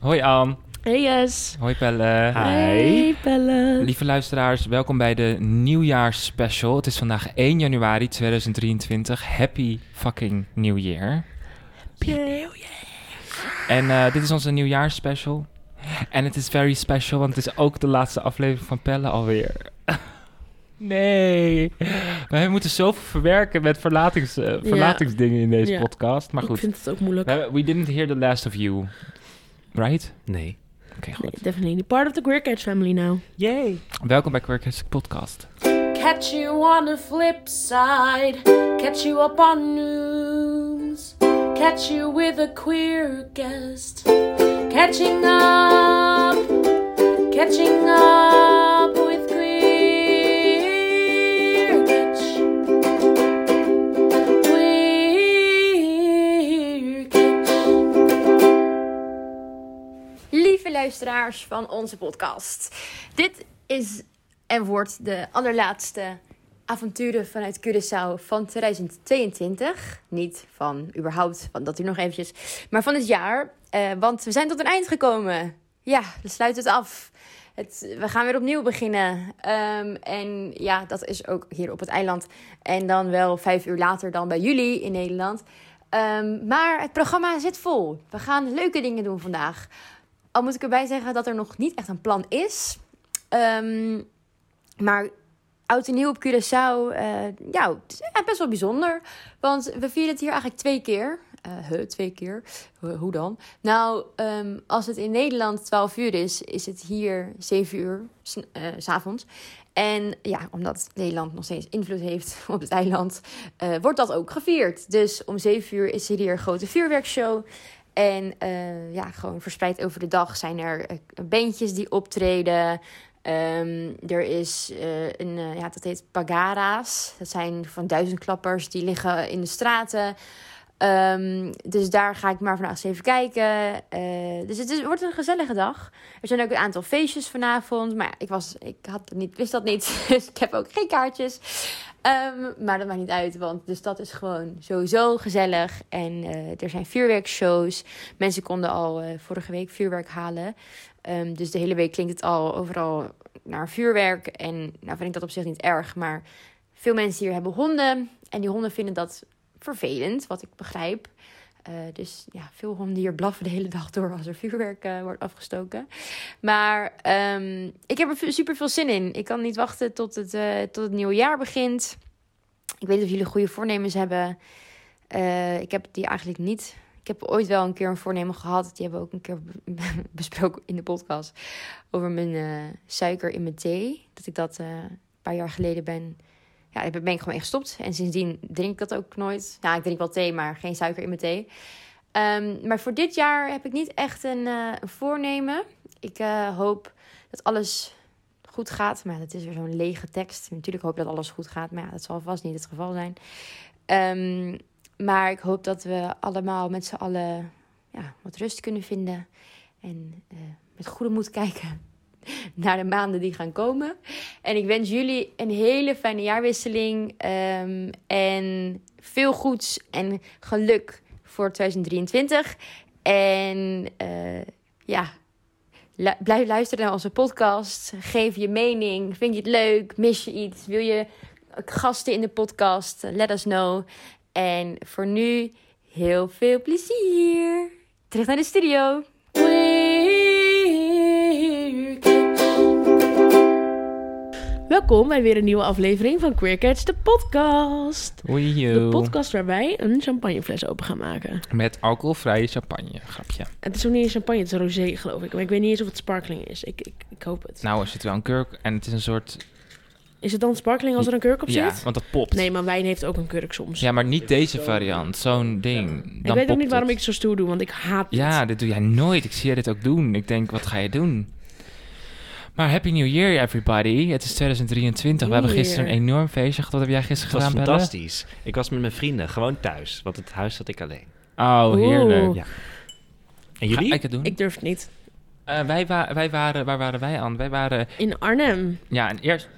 Hoi Ann. Hey Yes. Hoi Pelle. Hey Pelle. Lieve luisteraars, welkom bij de nieuwjaarsspecial. Het is vandaag 1 januari 2023. Happy fucking New Year. En eh, dit is onze nieuwjaarsspecial. En het is very special, want het is ook de laatste aflevering van Pelle alweer. nee. Wij moeten zoveel verwerken met verlatings, eh, verlatingsdingen in deze Ja. podcast. Maar Ik goed, vind het ook moeilijk. we, we didn't hear the last of you. Right? Nee. Oké, Nee, goed. definitely. Part of the Queer Catch family now. Yay. Welkom bij Quirkers Podcast. Catch you on the flip side. Catch you up on news. Catch you with a queer guest. Catching up. Catching up Luisteraars van onze podcast. Dit is en wordt de allerlaatste avonturen vanuit Curaçao van 2022. Niet van überhaupt, want dat u nog eventjes, maar van het jaar. Eh, want we zijn tot een eind gekomen. Ja, we sluiten het af. Het, we gaan weer opnieuw beginnen. Ehm, en ja, dat is ook hier op het eiland. En dan wel vijf uur later dan bij jullie in Nederland. Ehm, maar het programma zit vol. We gaan leuke dingen doen vandaag. Al moet ik erbij zeggen dat er nog niet echt een plan is. Ehm, maar oud en nieuw op Curaçao, eh, ja, het is best wel bijzonder. Want we vieren het hier eigenlijk twee keer. Huh, twee keer. Hoe- dan? Nou, ehm, als het in Nederland 12 uur is, is het hier 7 uur s- eh, s avonds. En ja, omdat Nederland nog steeds invloed heeft op het eiland, wordt dat ook gevierd. Dus om 7 uur is er hier een grote vuurwerkshow. En eh, ja, gewoon verspreid over de dag zijn er eh, bandjes die optreden. Ehm, er is eh, een, ja, dat heet pagara's. Dat zijn van duizendklappers die liggen in de straten. Ehm, dus daar ga ik maar vandaag even kijken. Eh, dus het is, wordt een gezellige dag. Er zijn ook een aantal feestjes vanavond. Maar ja, ik, was, ik had niet, wist dat niet. Dus ik heb ook geen kaartjes. Ehm, maar dat maakt niet uit. Want de stad is gewoon sowieso gezellig. En eh, er zijn vuurwerkshows. Mensen konden al eh, vorige week vuurwerk halen. Ehm, dus de hele week klinkt het al overal naar vuurwerk. En nou vind ik dat op zich niet erg. Maar veel mensen hier hebben honden. En die honden vinden dat vervelend, wat ik begrijp. Eh, dus ja, veel honden hier blaffen de hele dag door als er vuurwerk eh, wordt afgestoken. Maar ehm, ik heb er super veel zin in. Ik kan niet wachten tot het, eh, tot het nieuwe jaar begint. Ik weet of jullie goede voornemens hebben. Ik heb die eigenlijk niet. Ik heb ooit wel een keer een voornemen gehad. Die hebben we ook een keer be- besproken in de podcast. Over mijn suiker in mijn thee. Dat ik dat een paar jaar geleden ben ja, daar ben ik gewoon mee gestopt. En sindsdien drink ik dat ook nooit. Nou, ik drink wel thee, maar geen suiker in mijn thee. Ehm, maar voor dit jaar heb ik niet echt een, eh, voornemen. Ik eh, hoop dat alles goed gaat. Maar dat is weer zo'n lege tekst. Natuurlijk hoop ik dat alles goed gaat. Maar ja, dat zal vast niet het geval zijn. Ehm, maar ik hoop dat we allemaal met z'n allen ja, wat rust kunnen vinden. En eh, met goede moed kijken naar de maanden die gaan komen. En ik wens jullie een hele fijne jaarwisseling. ehm, en veel goeds en geluk voor 2023. En eh, ja, blijf luisteren naar onze podcast. Geef je mening. Vind je het leuk? Mis je iets? Wil je gasten in de podcast? Let us know. En voor nu heel veel plezier. Terug naar de studio. Welkom bij weer een nieuwe aflevering van Queer Catch, de podcast. Oei, De podcast waar wij een champagnefles open gaan maken. Met alcoholvrije champagne, grapje. Het is ook niet een champagne, het is een rosé geloof ik. Maar ik weet niet eens of het sparkling is. Ik, ik, ik hoop het. Nou, er zit wel een kurk en het is een soort... Is het dan sparkling als er een kurk op Ja, zit? want dat popt. Nee, maar wijn heeft ook een kurk soms. Ja, maar niet deze variant. Zo'n ding. Dan ik weet ook niet waarom het. ik zo stoer doe, want ik haat het. Ja, dit doe jij nooit. Ik zie je dit ook doen. Ik denk, wat ga je doen? Maar Happy New Year, everybody. Het is 2023. We hebben gisteren een enorm feestje gehad. Wat heb jij gisteren Het was gedaan, fantastisch. Ik was met mijn vrienden, gewoon thuis. Want het huis zat ik alleen. Oh, heerlijk. Ja. En Ga jullie? ik het doen? Ik durf het niet. Eh, wij, wa- wij waren, waar waren wij aan? Wij waren, In Arnhem. ja, en eerst...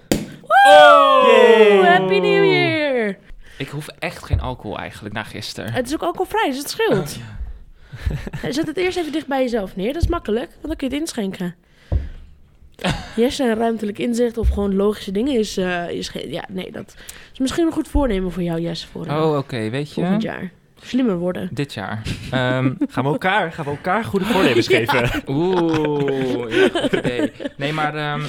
Oh, Happy New Year! Ik hoef echt geen alcohol eigenlijk na gisteren. Het is ook alcoholvrij, dus het scheelt. Zet het eerst even dicht bij jezelf neer. Dat is makkelijk, want dan kun je het inschenken. Yes, en ruimtelijk inzicht of gewoon logische dingen is, eh, is geen... Ja, nee, dat is misschien een goed voornemen voor jou, Jess, voor Oh, oké, weet volgend je. jaar. Slimmer worden. Dit jaar. Ehm, Gaan we elkaar, gaan we elkaar goede voornemens geven? Oeh, ja, goed idee. Nee, maar ehm,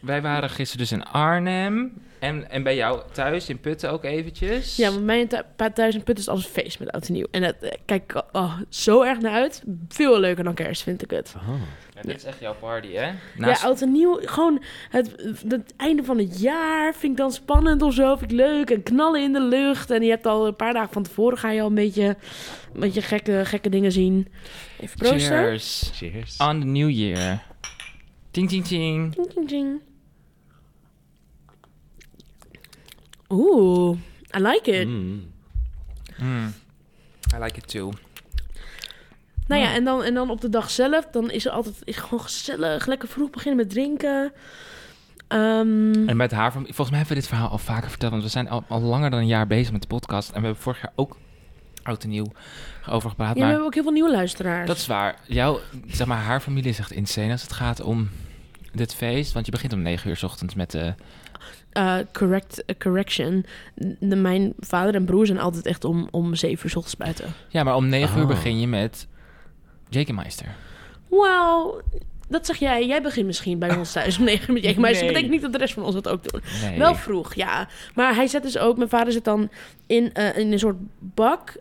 wij waren gisteren dus in Arnhem. En, en bij jou thuis in Putten ook eventjes. Ja, want mijn thu- pa- thuis in Put is als een feest met oud en nieuw. En dat eh, kijk ik oh, zo erg naar uit. Veel leuker dan kerst, vind ik het. Ja, dit is echt jouw party, hè? Ja, oud en nieuw, gewoon het, het einde van het jaar vind ik dan spannend of zo. Vind ik leuk en knallen in de lucht. En je hebt al een paar dagen van tevoren ga je al een beetje, een beetje gekke, gekke dingen zien. Even proosten. Cheers. Cheers. On the new year. Ting, ting, ting. Ting, ting, ting. Oeh, I like it. Mm. Mm. I like it too. Nou ja, en dan, en dan op de dag zelf, dan is er altijd is gewoon gezellig. Lekker vroeg beginnen met drinken. Ehm, En met haar, volgens mij hebben we dit verhaal al vaker verteld, want we zijn al, al langer dan een jaar bezig met de podcast. En we hebben vorig jaar ook oud en nieuw over gepraat. ja, we maar hebben ook heel veel nieuwe luisteraars. dat is waar. Jouw, zeg maar, haar familie is echt insane als het gaat om dit feest. Want je begint om negen uur 's ochtends met de... Eh, correct, eh, correction. De, mijn vader en broer zijn altijd echt om, om zeven uur 's ochtends buiten. Ja, maar om negen uur Oh. begin je met Jakemeister. Wauw, dat zeg jij. Jij begint misschien bij ons thuis om negen uur met je. Maar dat Nee. betekent niet dat de rest van ons dat ook doen. Nee. Wel vroeg, ja. Maar hij zet dus ook... Mijn vader zet dan in, eh, in een soort bak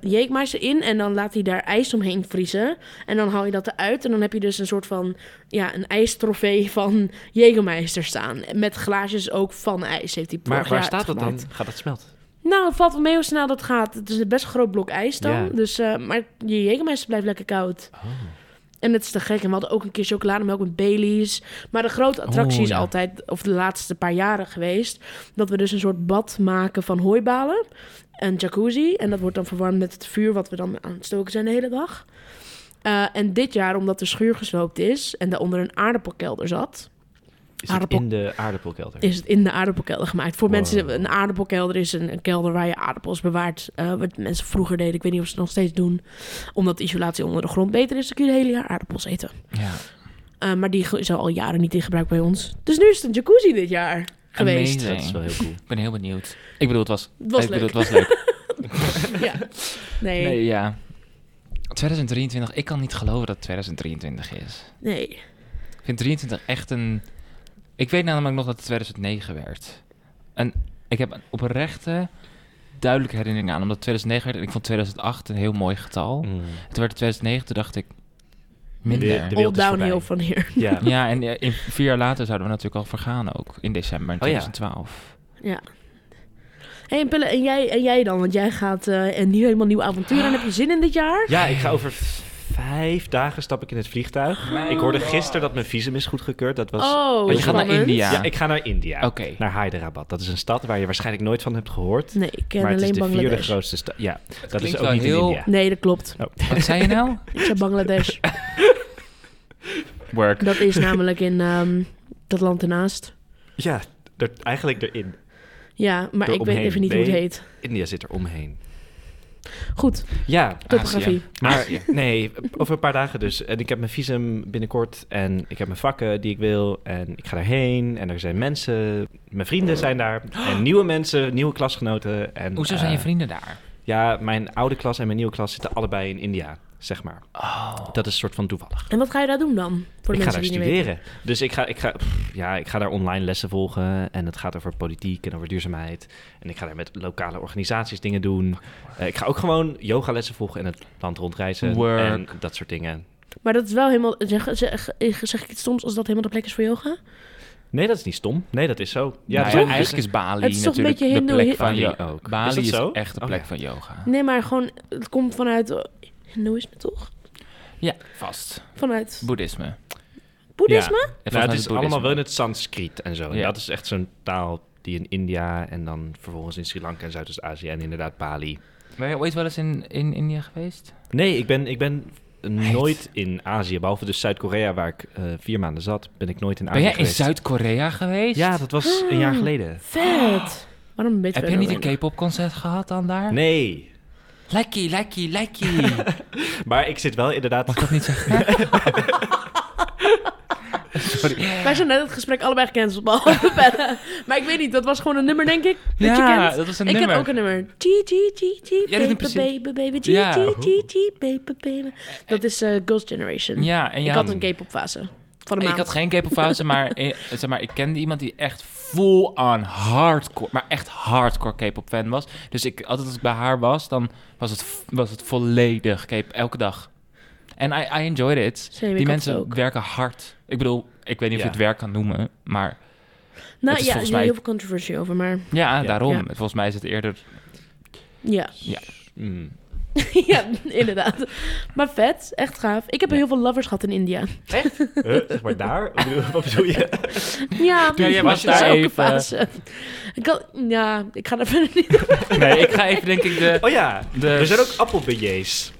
jeekmeister in... en dan laat hij daar ijs omheen vriezen. En dan haal je dat eruit... en dan heb je dus een soort van... ja, een ijstrofee van jegermeister staan. Met glaasjes ook van ijs heeft hij Maar waar staat dat dan? Gaat dat smelten? Nou, het valt wel mee hoe snel dat gaat. Het is een best groot blok ijs dan. Ja. Dus, eh, maar je jegermeister blijft lekker koud. Oh. En het is te gek. En we hadden ook een keer chocolademelk met Baileys. Maar de grote attractie Oh, is ja. altijd, of de laatste paar jaren geweest... dat we dus een soort bad maken van hooibalen. Een jacuzzi. En dat wordt dan verwarmd met het vuur... wat we dan aan het stoken zijn de hele dag. Eh, en dit jaar, omdat de schuur gesloopt is... en daaronder een aardappelkelder zat... Is het in de aardappelkelder? is het in de aardappelkelder gemaakt. Voor Wow. mensen, een aardappelkelder is een, een kelder waar je aardappels bewaart. eh, wat mensen vroeger deden. Ik weet niet of ze het nog steeds doen. Omdat de isolatie onder de grond beter is, dan kun je het hele jaar aardappels eten. Ja. Eh, maar die is al jaren niet in gebruik bij ons. Dus nu is het een jacuzzi dit jaar geweest. Amazing. Dat is wel heel cool. Ik ben heel benieuwd. Ik bedoel, het was, Het was ik leuk. bedoel, het was leuk. ja. Nee, Nee, nee. ja. 2023, ik kan niet geloven dat het 2023 is. Ik vind 23 echt een... Ik weet namelijk nog dat het 2009 werd. En ik heb een oprechte, duidelijke herinnering aan. Omdat het 2009 werd en ik vond 2008 een heel mooi getal. Mm. Toen werd het 2009, toen dacht ik... Minder. De- de All downhill van hier. Ja. Ja, en eh, in, vier jaar later zouden we natuurlijk al vergaan ook. In december Oh ja. 2012. Ja. Hey, en Pelle, en jij, en jij dan? Want jij gaat eh, een nieuw, helemaal nieuw avontuur aan. Heb je zin in dit jaar? Ja, ik ga over vijf dagen stap ik in het vliegtuig. Ik hoorde gisteren dat mijn visum is goedgekeurd. Dat was... Oh, je gaat naar. India. Ja, ik ga naar India. Oké. Naar Hyderabad. Dat is een stad waar je waarschijnlijk nooit van hebt gehoord. Nee, ik ken maar het is alleen de vierde Bangladesh. grootste stad. Ja, dat is ook wel niet heel- in India. Nee, dat klopt. Wat zei je nou? Ik zei Bangladesh. Work. Dat is namelijk in ehm, dat land ernaast. Ja, er, eigenlijk erin. Ja, maar ik weet even niet hoe het heet. India zit er omheen. Goed, Ja, topografie. maar nee, over een paar dagen dus. En ik heb mijn visum binnenkort en ik heb mijn vakken die ik wil. En ik ga daarheen en er zijn mensen, mijn vrienden zijn daar. En nieuwe mensen, nieuwe klasgenoten. En, Hoezo zijn je eh, vrienden daar? Ja, mijn oude klas en mijn nieuwe klas zitten allebei in India, zeg maar. Oh. Dat is een soort van toevallig. En wat ga je daar doen dan? Voor de ik ga daar die studeren. Dus ik ga, ik, ga, pff, ja, ik ga daar online lessen volgen. En het gaat over politiek en over duurzaamheid. En ik ga daar met lokale organisaties dingen doen. Eh, ik ga ook gewoon yogalessen volgen en het land rondreizen. Work. En dat soort dingen. Maar dat is wel helemaal... Zeg, zeg, zeg ik het soms als dat helemaal de plek is voor yoga? Nee, dat is niet stom. Nee, dat is zo. Ja, nou ja, eigenlijk is Bali Het is toch een natuurlijk beetje de plek van Bali yo- ook. Bali Is is, echt de Oh, plek ja. van yoga. Nee, maar gewoon... Het komt vanuit... Hindoeïsme toch? Ja, vast. Vanuit Boeddhisme. boeddhisme? Ja, Nou, het is boeddhisme. allemaal wel in het Sanskriet en zo. En Ja. dat is echt zo'n taal die in India en dan vervolgens in Sri Lanka en Zuidoost-Azië en inderdaad Bali. Ben je ooit wel eens in, in India geweest? Nee, ik ben, ik ben nooit in Azië, behalve dus Zuid-Korea waar ik eh, vier maanden zat, ben ik nooit in Azië Ben jij in geweest. Zuid-Korea geweest? Ja, dat was een jaar geleden. Vet! Waarom een beetje Heb je niet een K-pop concert gehad dan daar? Nee. Lekkie, lekkie, lekkie. maar ik zit wel inderdaad... Mag ik dat niet zeggen? Sorry. Wij zijn net het gesprek allebei gecanceld, behalve bellen. Maar ik weet niet, dat was gewoon een nummer, denk ik. Dat ja, je kent. dat was een ik nummer. ken ook een nummer. G, G, G, G, Ja, dat baby, baby, baby, G, Ja. G, G, G, baby, baby. Dat is eh, Ghost Generation. Ja, en je ik had een K-pop fase. Van een Ik had geen K-pop fase, maar, zeg maar ik kende iemand die echt full on hardcore, maar echt hardcore K-pop fan was. Dus ik, altijd als ik bij haar was, dan was het, was het volledig K-pop, elke dag. En I, I enjoyed it. Die mensen ook. werken hard. Ik bedoel, ik weet niet of Ja. je het werk kan noemen, maar Nou ja, er is mij- heel veel controversie over, maar ja, Ja. daarom. Ja. Volgens mij is het eerder... ja. Mm. ja, inderdaad. Maar vet, echt gaaf. Ik heb Ja. heel veel lovers gehad in India. Huh, zeg maar daar? Wat bedoel- je? Ja, Ja, jij was dat is daar ook een even- fase. Ik had, ja, ik ga daar verder niet Nee, ik ga even denk ik de... Oh ja, de er zijn ook appelbeignets.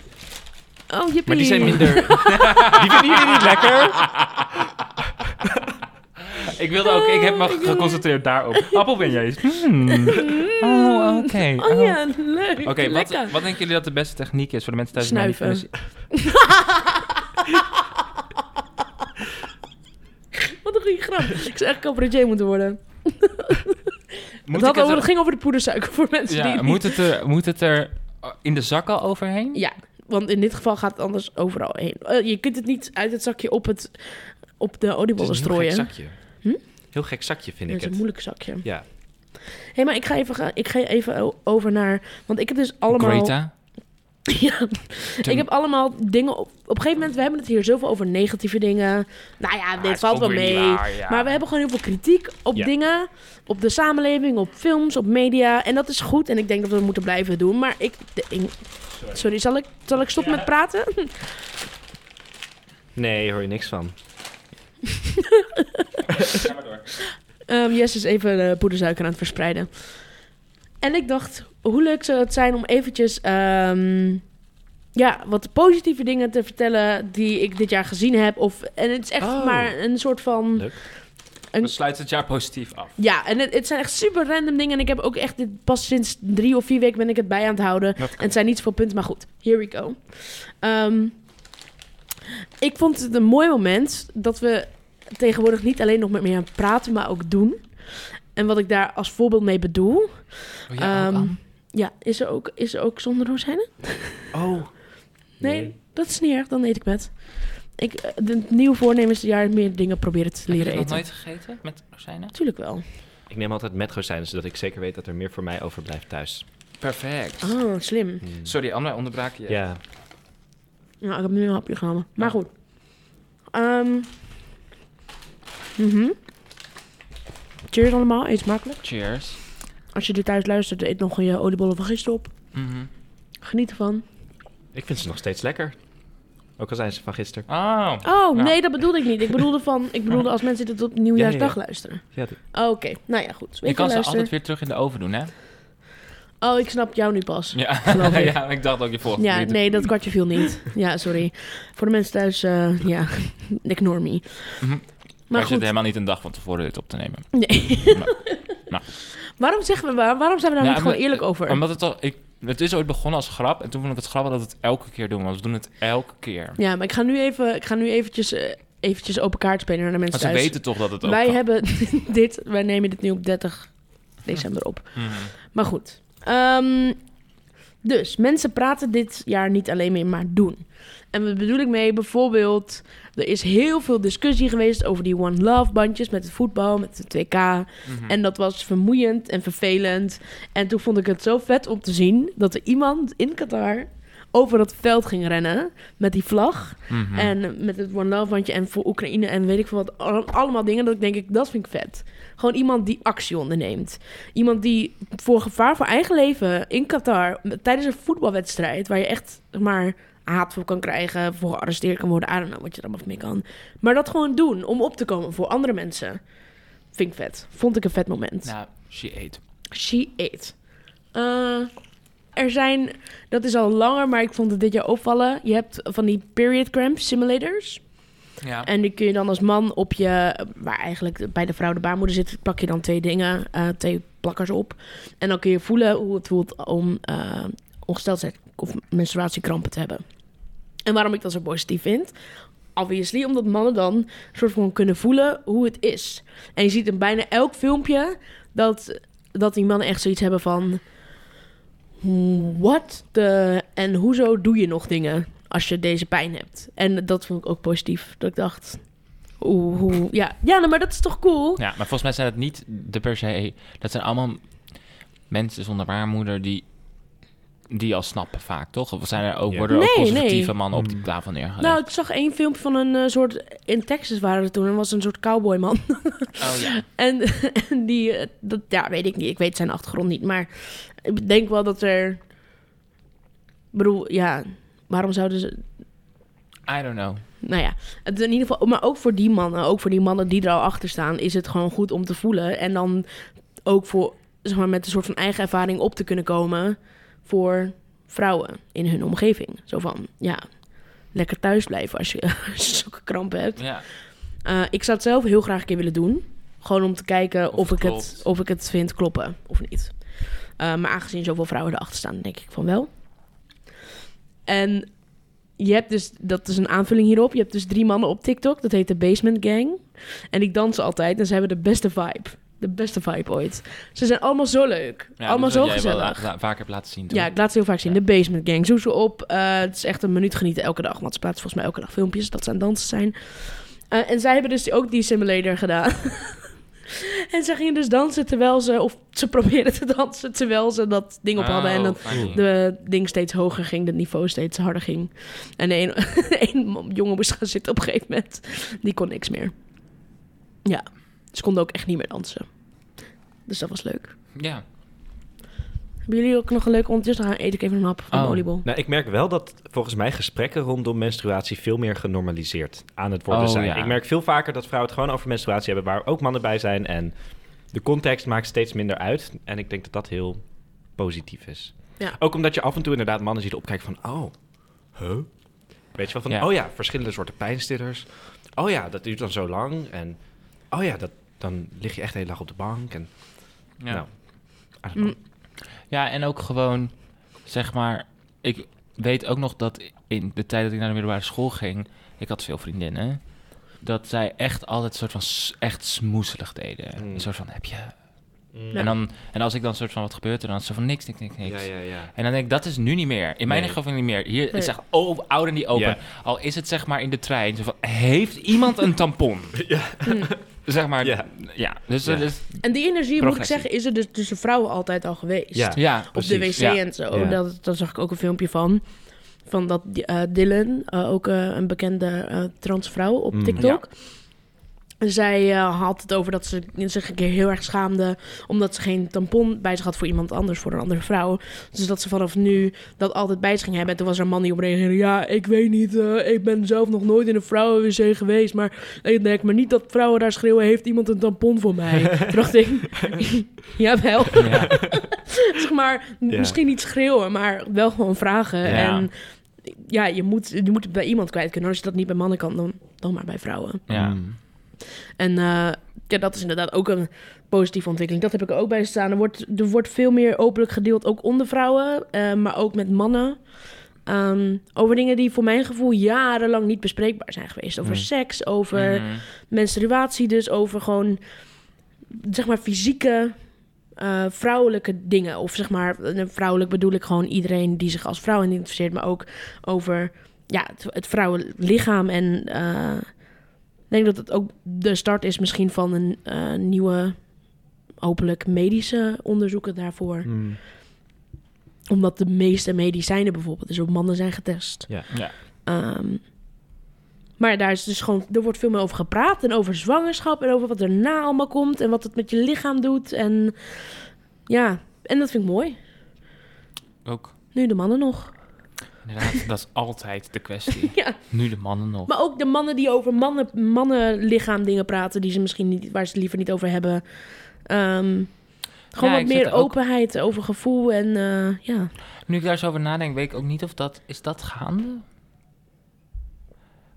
Oh, jippie. Maar die zijn minder... die vinden jullie niet lekker? Ik wilde ook, ik heb me Oh, wil- geconcentreerd daarop. Appelbeignets. Hmm. Oh, oké. Oh ja, leuk. Oké, wat, wat denken jullie dat de beste techniek is voor de mensen thuis? die Snuiven. zien? Wat een goede grap. Ik zou echt cabaretier moeten worden. Moet het, over, er- het ging over de poedersuiker voor mensen die ja, het moet het, er, moet het er in de zak al overheen? Ja, want in dit geval gaat het anders overal heen. Eh, je kunt het niet uit het zakje op, het, op de Het oliebollen is een heel gek strooien. zakje. Hm? Heel gek zakje vind Dat ik is een het. moeilijk zakje. Ja. Hé, hey, maar ik ga, even, ga- ik ga even over naar... Want ik heb dus allemaal... Greta? Ja, ik heb allemaal dingen... Op, op een gegeven moment, we hebben het hier zoveel over negatieve dingen. Nou ja, dit valt wel mee. Maar we hebben gewoon heel veel kritiek op Ja. dingen. Op de samenleving, op films, op media. En dat is goed. En ik denk dat we dat moeten blijven doen. Maar ik... de- ik- sorry, zal ik, zal ik stoppen met praten? Nee, hoor je niks van. Ehm Jess is even de poedersuiker aan het verspreiden. En ik dacht, hoe leuk zou het zijn om eventjes... ehm, ja, wat positieve dingen te vertellen die ik dit jaar gezien heb. Of, en het is echt Oh. maar een soort van... Leuk. We sluiten het jaar positief af. Ja, en het, het zijn echt super random dingen. En ik heb ook echt dit, pas sinds drie of vier weken ben ik het bij aan het houden. En het zijn niet zoveel punten, maar goed. Here we go. Ehm, ik vond het een mooi moment dat we tegenwoordig niet alleen nog met meer aan het praten, maar ook doen. En wat ik daar als voorbeeld mee bedoel, Oh, ja, Ehm, oh, oh. ja, is er ook, is er ook zonder rozijnen? Oh. Nee, dat is niet erg, dan eet ik met. Ik, eh, de nieuwe voornemen is het jaar meer dingen proberen te Heb je leren dat nog eten. nooit gegeten met rozijnen? Natuurlijk wel. Ik neem altijd met rozijnen, zodat ik zeker weet dat er meer voor mij overblijft thuis. Perfect. Ah, slim. Mm. Sorry, Anne, onderbraak je. Ja. Ja, ik heb nu een hapje genomen. Maar goed. Ehm mhm. Cheers allemaal, eet smakelijk. Cheers. Als je dit thuis luistert, eet nog je oliebollen van gisteren op. Mhm. Geniet ervan. Ik vind ze nog steeds lekker. Ook al zijn ze van gisteren. Oh. Oh, Ja. nee, dat bedoelde ik niet. Ik bedoelde, van, ik bedoelde als mensen dit op nieuwjaarsdag Ja, ja, luisteren. Ja, Oké, nou ja, goed. Weet Je je, kan ze altijd weer terug in de oven doen, hè? Oh, ik snap jou nu pas. Ja, ik. ja ik dacht ook je volgende Ja, nee, dat kwartje viel niet. Ja, sorry. Voor de mensen thuis, eh, ja, ignore me. Mhm. Maar Maar je zit helemaal niet een dag van tevoren dit op te nemen. nee. Nou, nou. Waarom zeggen we, waar- waarom zijn we daar Ja, niet gewoon maar- eerlijk over? Omdat het al... Ik, het is ooit begonnen als grap. En toen vond ik het grappig dat we het elke keer doen. Want we doen het elke keer. Ja, maar ik ga nu even, ik ga nu eventjes, eh, eventjes open kaart spelen naar de Maar mensen ze thuis. weten toch dat het ook Wij kan. hebben dit, wij nemen dit nu op 30 december op. Mhm. Maar goed. Ehm, dus, mensen praten dit jaar niet alleen meer, maar doen. En wat bedoel ik mee? Bijvoorbeeld, er is heel veel discussie geweest over die One Love bandjes met het voetbal, met de 2K. Mhm. En dat was vermoeiend en vervelend. En toen vond ik het zo vet om te zien dat er iemand in Qatar over dat veld ging rennen met die vlag. Mhm. En met het One Love bandje en voor Oekraïne en weet ik veel wat. al- Allemaal dingen dat ik denk, ik, dat vind ik vet. Gewoon iemand die actie onderneemt. Iemand die voor gevaar voor eigen leven in Qatar... tijdens een voetbalwedstrijd... waar je echt maar haat voor kan krijgen... voor gearresteerd kan worden. I don't know wat je er allemaal mee kan. Maar dat gewoon doen om op te komen voor andere mensen. Vind ik vet. Vond ik een vet moment. Nou, she ate. She ate. Eh, er zijn, dat is al langer, maar ik vond het dit jaar opvallen. Je hebt van die period cramp simulators. Ja. En die kun je dan als man op je, waar eigenlijk bij de vrouw de baarmoeder zit, plak je dan twee dingen, eh, twee plakkers op. En dan kun je voelen hoe het voelt om eh, ongesteld, zijn, of menstruatiekrampen te hebben. En waarom ik dat zo positief vind? Obviously, omdat mannen dan soort van kunnen voelen hoe het is. En je ziet in bijna elk filmpje dat, dat die mannen echt zoiets hebben van... Wat de... En hoezo doe je nog dingen als je deze pijn hebt? En dat vond ik ook positief. Dat ik dacht... Hoe, ja, ja nou, maar dat is toch cool? Ja, maar volgens mij zijn het niet de per se... Dat zijn allemaal mensen zonder baarmoeder die die al snappen vaak, toch? Of zijn er ook, worden er ook conservatieve mannen op die hmm. tafel neergelegd? Nou, ik zag één filmpje van een uh, soort... In Texas waren er toen, en was een soort cowboyman. Oh ja. en, en die, eh, dat, ja, weet ik niet. Ik weet zijn achtergrond niet, maar ik denk wel dat er... Ik bedoel, ja, waarom zouden ze... I don't know. Nou ja, het in ieder geval, maar ook voor die mannen, ook voor die mannen die er al achter staan, is het gewoon goed om te voelen. En dan ook voor, zeg maar, met een soort van eigen ervaring op te kunnen komen voor vrouwen in hun omgeving. Zo van, ja, lekker thuis blijven als je, als je zulke krampen hebt. Ja. Uh, ik zou het zelf heel graag een keer willen doen. Gewoon om te kijken of, of ik, het, of ik het vind kloppen of niet. Uh, maar aangezien zoveel vrouwen erachter staan, denk ik van wel. En je hebt dus, dat is een aanvulling hierop. Je hebt dus drie mannen op TikTok. Dat heet de Basement Gang. En die dansen altijd en ze hebben de beste vibe de beste vibe ooit. Ze zijn allemaal zo leuk. allemaal zo gezellig. Wel, vaak heb laten zien. Ja, ik laat ze heel vaak zien. De Basement Gang. Zoek ze op. Uh, het is echt een minuut genieten elke dag. Want ze plaatsen volgens mij elke dag filmpjes dat ze aan dansen zijn. Uh, en zij hebben dus ook die simulator gedaan. en ze gingen dus dansen terwijl ze... Of ze probeerden te dansen terwijl ze dat ding op hadden. en oh, dat de ding steeds hoger ging. Het niveau steeds harder ging. En een, een jongen moest gaan zitten op een gegeven moment. Die kon niks meer. Ja. Ze konden ook echt niet meer dansen. Dus dat was leuk. Ja. Hebben jullie ook nog een leuke ondertussen? Dan eet ik even een hap van oh. de oliebol. Nou, ik merk wel dat volgens mij gesprekken rondom menstruatie veel meer genormaliseerd aan het worden oh, zijn. Ik merk veel vaker dat vrouwen het gewoon over menstruatie hebben waar ook mannen bij zijn. En de context maakt steeds minder uit. En ik denk dat dat heel positief is. Ja. Ook omdat je af en toe inderdaad mannen ziet opkijken van... Oh, huh? Weet je wel, van... Oh ja, verschillende soorten pijnstillers. Oh ja, dat duurt dan zo lang. En oh ja, dat, dan lig je echt heel laag op de bank. En, ja. Nou, mm. ja, en ook gewoon, zeg maar, ik weet ook nog dat in de tijd dat ik naar de middelbare school ging, ik had veel vriendinnen, dat zij echt altijd een soort van echt smoeselig deden. Mm. Een soort van, heb je... Mm. En, dan, en als ik dan soort van wat gebeurt er dan zo van niks, niks, niks, niks. Ja, ja, ja. En dan denk ik, dat is nu niet meer. In mijn geval niet meer. Hier is echt oh, ouder niet open. Al is het zeg maar in de trein. Zo van, heeft iemand een tampon? ja. Zeg maar, ja. ja. Dus, ja. Dus, en die energie, moet ik zeggen, is er dus tussen vrouwen altijd al geweest. Ja, ja Op de wc en zo. Dat, daar zag ik ook een filmpje van. Van dat uh, Dylan, uh, ook uh, een bekende transvrouw op mm, TikTok... Zij uh, had het over dat ze zich een keer heel erg schaamde. omdat ze geen tampon bij zich had voor iemand anders, voor een andere vrouw. Dus dat ze vanaf nu dat altijd bij zich ging hebben. En toen was er een man die op reageerde: Ja, ik weet niet. Uh, ik ben zelf nog nooit in een vrouwenwc geweest. Maar ik denk maar niet dat vrouwen daar schreeuwen: Heeft iemand een tampon voor mij? toen dacht ik: Jawel. Ja. zeg maar, ja. misschien niet schreeuwen, maar wel gewoon vragen. Ja. En ja, je moet, je moet het bij iemand kwijt kunnen. Als je dat niet bij mannen kan, dan, dan maar bij vrouwen. Ja. Mm. En uh, ja, dat is inderdaad ook een positieve ontwikkeling. Dat heb ik er ook bij staan. Er wordt, er wordt veel meer openlijk gedeeld, ook onder vrouwen, uh, maar ook met mannen. Um, over dingen die voor mijn gevoel jarenlang niet bespreekbaar zijn geweest. Over seks, over mm. menstruatie, dus over gewoon, zeg maar, fysieke uh, vrouwelijke dingen. Of zeg maar, vrouwelijk bedoel ik gewoon iedereen die zich als vrouw identificeert, maar ook over ja, het, het vrouwelijk lichaam en uh, denk dat het ook de start is misschien van een uh, nieuwe, hopelijk medische onderzoeken daarvoor. Hmm. Omdat de meeste medicijnen bijvoorbeeld dus op mannen zijn getest. Ja. ja. Um, maar daar is dus gewoon, er wordt veel meer over gepraat en over zwangerschap en over wat erna allemaal komt en wat het met je lichaam doet. En ja, en dat vind ik mooi. Ook. Nu de mannen nog. Inderdaad, dat is altijd de kwestie. ja. Nu de mannen nog. Maar ook de mannen die over mannen, mannenlichaam dingen praten... Die ze misschien niet, waar ze het liever niet over hebben. Um, gewoon wat meer openheid over gevoel en uh, ja. Nu ik daar zo over nadenk, weet ik ook niet of dat... Is dat gaande?